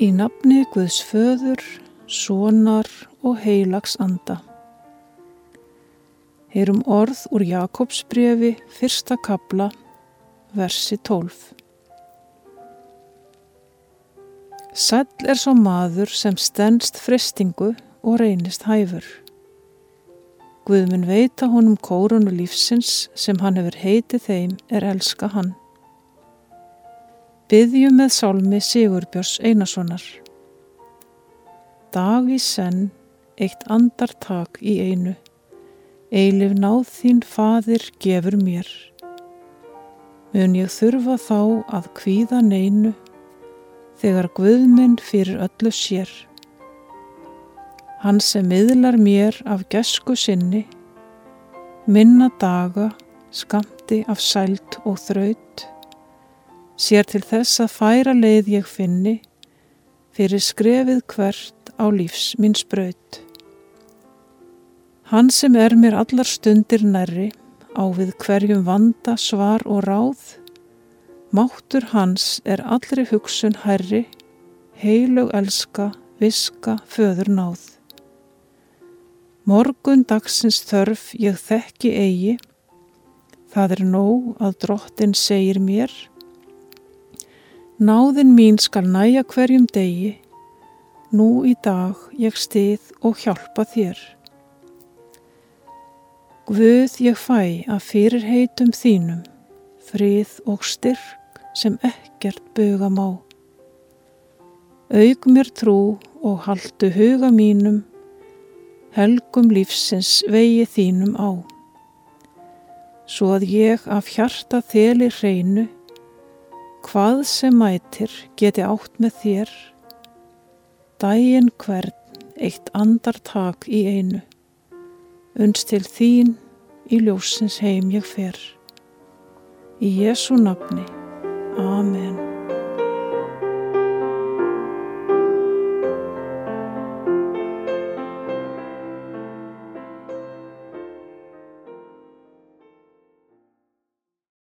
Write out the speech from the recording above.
Í nafni Guðs föður, sonar og heilags anda. Heyrum orð úr Jakobs brefi, fyrsta kabla, versi 12. Sæll er svo maður sem stennst frestingu og reynist hæfur. Guðmun veita honum kórunu lífsins sem hann hefur heitið þeim er elska hann. Byðjum með sálmi Sigurbjörns Einarssonar. Dag í senn, eitt andartak í einu, eilif náð þín fadir gefur mér. Mun ég þurfa þá að kvíða neinu, þegar Guðminn fyrir öllu sér. Hann sem miðlar mér af gesku sinni, minna daga, skamti af sælt og þraut, sér til þess að færa leið ég finni, fyrir skrefið hvert á lífs mín spraut. Hann sem er mér allar stundir nærri, á við hverjum vanda, svar og ráð, máttur hans er allri hugsun herri, heilug elska, viska, föður náð. Morgun dagsins þörf ég þekki eigi, það er nóg að drottin segir mér. Náðin mín skal næja hverjum degi, nú í dag ég stið og hjálpa þér. Guð ég fæ að fyrir heitum þínum, frið og styrk sem ekkert buga má. Aug mér trú og haldu huga mínum helgum lífsins vegi þínum á. Svo að ég af hjarta þeli hreinu, hvað sem mætir geti átt með þér, dægin hvern eitt andartak í einu, unst til þín í ljósins heim ég fer. Í Jésu nafni. Amen.